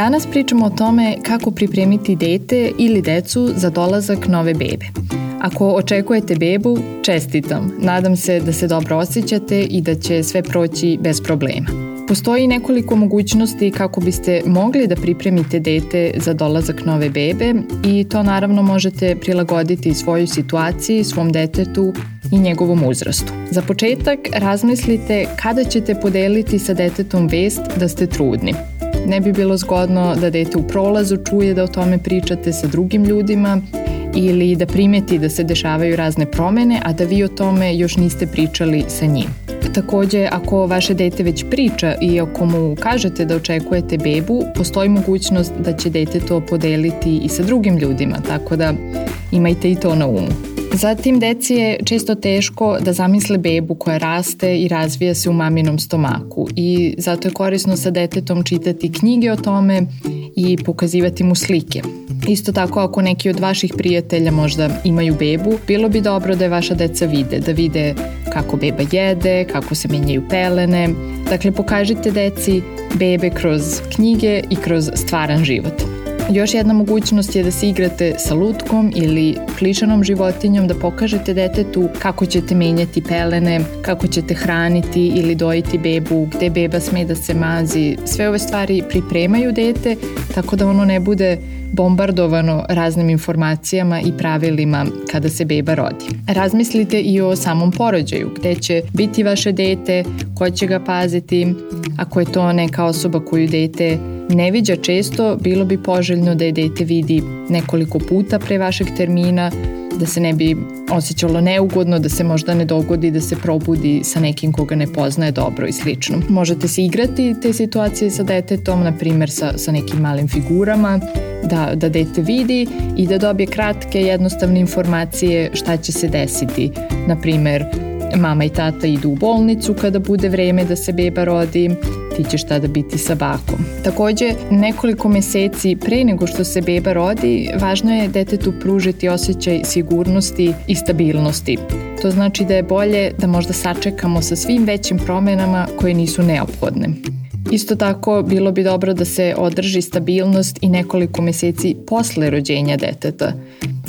Danas pričamo o tome kako pripremiti dete ili decu za dolazak nove bebe. Ako očekujete bebu, čestitam. Nadam se da se dobro osjećate i da će sve proći bez problema. Postoji nekoliko mogućnosti kako biste mogli da pripremite dete za dolazak nove bebe i to naravno možete prilagoditi svojoj situaciji, svom detetu i njegovom uzrastu. Za početak razmislite kada ćete podeliti sa detetom vest da ste trudni. Ne bi bilo zgodno da dete u prolazu čuje da o tome pričate sa drugim ljudima ili da primeti da se dešavaju razne promene, a da vi o tome još niste pričali sa njim. Takođe, ako vaše dete već priča i ako mu kažete da očekujete bebu, postoji mogućnost da će dete to podeliti i sa drugim ljudima, tako da imajte i to na umu. Zatim, deci je često teško da zamisle bebu koja raste i razvija se u maminom stomaku i zato je korisno sa detetom čitati knjige o tome i pokazivati mu slike. Isto tako ako neki od vaših prijatelja možda imaju bebu, bilo bi dobro da je vaša deca vide, da vide kako beba jede, kako se menjaju pelene. Dakle, pokažite deci bebe kroz knjige i kroz stvaran život. Još jedna mogućnost je da se igrate sa lutkom ili plišanom životinjom, da pokažete detetu kako ćete menjati pelene, kako ćete hraniti ili dojiti bebu, gde beba sme da se mazi. Sve ove stvari pripremaju dete, tako da ono ne bude bombardovano raznim informacijama i pravilima kada se beba rodi. Razmislite i o samom porođaju, gde će biti vaše dete, ko će ga paziti, ako je to neka osoba koju dete ne viđa često, bilo bi poželjno da je dete vidi nekoliko puta pre vašeg termina, da se ne bi osjećalo neugodno, da se možda ne dogodi da se probudi sa nekim koga ne poznaje dobro i slično. Možete se igrati te situacije sa detetom, na primjer sa, sa nekim malim figurama, da, da dete vidi i da dobije kratke, jednostavne informacije šta će se desiti. Na primjer, mama i tata idu u bolnicu kada bude vreme da se beba rodi, ti ćeš tada biti sa bakom. Takođe, nekoliko meseci pre nego što se beba rodi, važno je detetu pružiti osjećaj sigurnosti i stabilnosti. To znači da je bolje da možda sačekamo sa svim većim promenama koje nisu neophodne. Isto tako, bilo bi dobro da se održi stabilnost i nekoliko meseci posle rođenja deteta.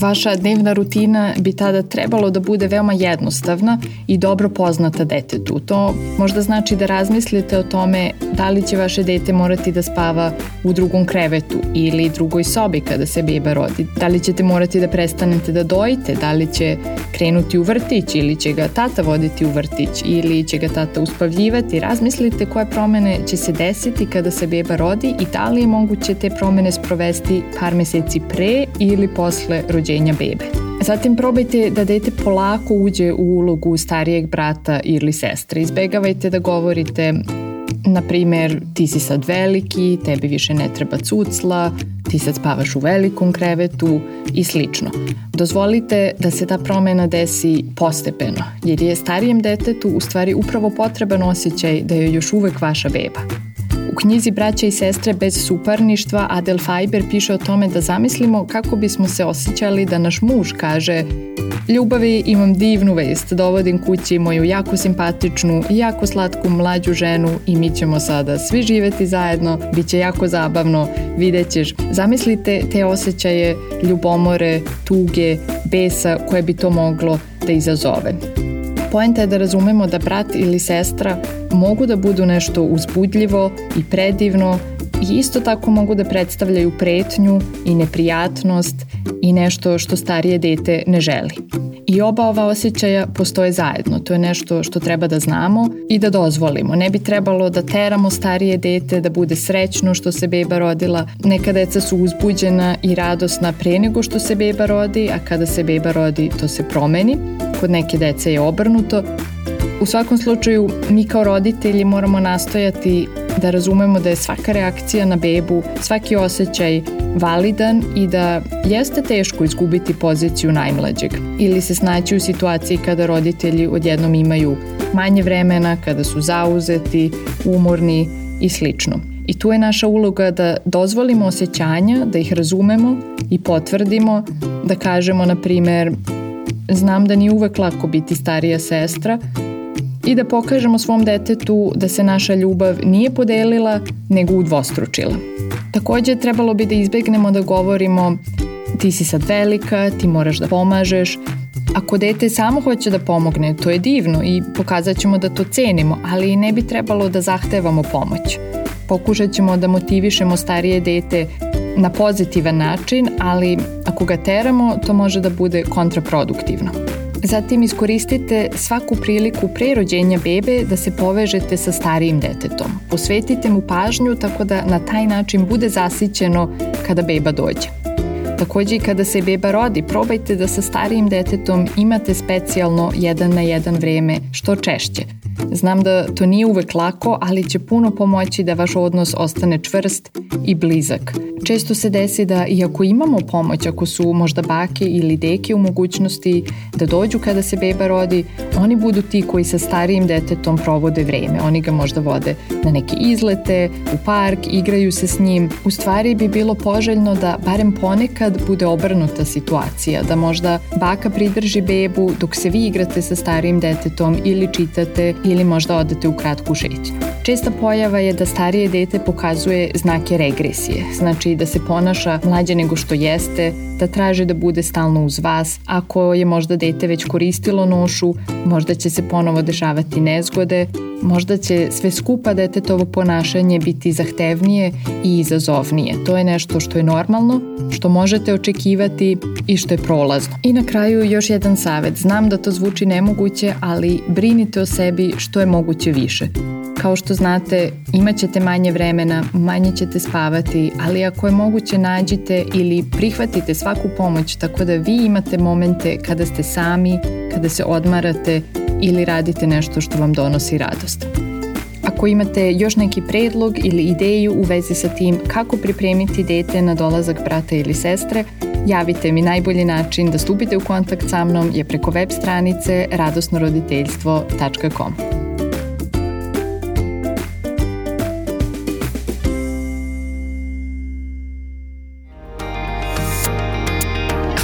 Vaša dnevna rutina bi tada trebalo da bude veoma jednostavna i dobro poznata detetu. To možda znači da razmislite o tome da li će vaše dete morati da spava u drugom krevetu ili drugoj sobi kada se beba rodi. Da li ćete morati da prestanete da dojite, da li će krenuti u vrtić ili će ga tata voditi u vrtić ili će ga tata uspavljivati. Razmislite koje promene će se desiti kada se beba rodi i da li je moguće te promene sprovesti par meseci pre ili posle rođenja rođenja bebe. Zatim probajte da dete polako uđe u ulogu starijeg brata ili sestre. Izbegavajte da govorite na primer, ti si sad veliki, tebi više ne treba cucla, ti sad spavaš u velikom krevetu i slično. Dozvolite da se ta promena desi postepeno, jer je starijem detetu u stvari upravo potreban osjećaj da je još uvek vaša beba. U knjizi Braća i sestre bez suparništva Adel Fajber piše o tome da zamislimo kako bismo se osjećali da naš muž kaže Ljubavi, imam divnu vest, dovodim kući moju jako simpatičnu jako slatku mlađu ženu i mi ćemo sada svi živeti zajedno, bit će jako zabavno, vidjet ćeš. Zamislite te osjećaje ljubomore, tuge, besa koje bi to moglo da izazove. Poenta je da razumemo da brat ili sestra mogu da budu nešto uzbudljivo i predivno i isto tako mogu da predstavljaju pretnju i neprijatnost i nešto što starije dete ne želi. I oba ova osjećaja postoje zajedno. To je nešto što treba da znamo i da dozvolimo. Ne bi trebalo da teramo starije dete da bude srećno što se beba rodila. Neka deca su uzbuđena i radosna pre nego što se beba rodi, a kada se beba rodi to se promeni. Kod neke dece je obrnuto U svakom slučaju, mi kao roditelji moramo nastojati da razumemo da je svaka reakcija na bebu, svaki osjećaj validan i da jeste teško izgubiti poziciju najmlađeg ili se snaći u situaciji kada roditelji odjednom imaju manje vremena, kada su zauzeti, umorni i slično. I tu je naša uloga da dozvolimo osjećanja, da ih razumemo i potvrdimo, da kažemo, na primer, znam da nije uvek lako biti starija sestra, i da pokažemo svom detetu da se naša ljubav nije podelila, nego udvostručila. Takođe, trebalo bi da izbegnemo da govorimo ti si sad velika, ti moraš da pomažeš. Ako dete samo hoće da pomogne, to je divno i pokazat ćemo da to cenimo, ali ne bi trebalo da zahtevamo pomoć. Pokušat ćemo da motivišemo starije dete na pozitivan način, ali ako ga teramo, to može da bude kontraproduktivno. Zatim iskoristite svaku priliku pre rođenja bebe da se povežete sa starijim detetom. Posvetite mu pažnju tako da na taj način bude zasićeno kada beba dođe. Takođe i kada se beba rodi, probajte da sa starijim detetom imate specijalno jedan na jedan vreme što češće. Znam da to nije uvek lako, ali će puno pomoći da vaš odnos ostane čvrst i blizak. Često se desi da iako imamo pomoć, ako su možda bake ili deke u mogućnosti da dođu kada se beba rodi, oni budu ti koji sa starijim detetom provode vreme. Oni ga možda vode na neke izlete, u park, igraju se s njim. U stvari bi bilo poželjno da barem ponekad bude obrnuta situacija, da možda baka pridrži bebu dok se vi igrate sa starijim detetom ili čitate ili možda odete u kratku šetnju. Česta pojava je da starije dete pokazuje znake regresije, znači da se ponaša mlađe nego što jeste, da traže da bude stalno uz vas. Ako je možda dete već koristilo nošu, možda će se ponovo dešavati nezgode, možda će sve skupa detetovo ponašanje biti zahtevnije i izazovnije. To je nešto što je normalno, što možete očekivati i što je prolazno. I na kraju još jedan savet. Znam da to zvuči nemoguće, ali brinite o sebi što je moguće više. Kao što znate, imat ćete manje vremena, manje ćete spavati, ali ako je moguće nađite ili prihvatite svaku pomoć tako da vi imate momente kada ste sami, kada se odmarate ili radite nešto što vam donosi radost. Ako imate još neki predlog ili ideju u vezi sa tim kako pripremiti dete na dolazak brata ili sestre, javite mi najbolji način da stupite u kontakt sa mnom je preko web stranice radosnoroditeljstvo.com.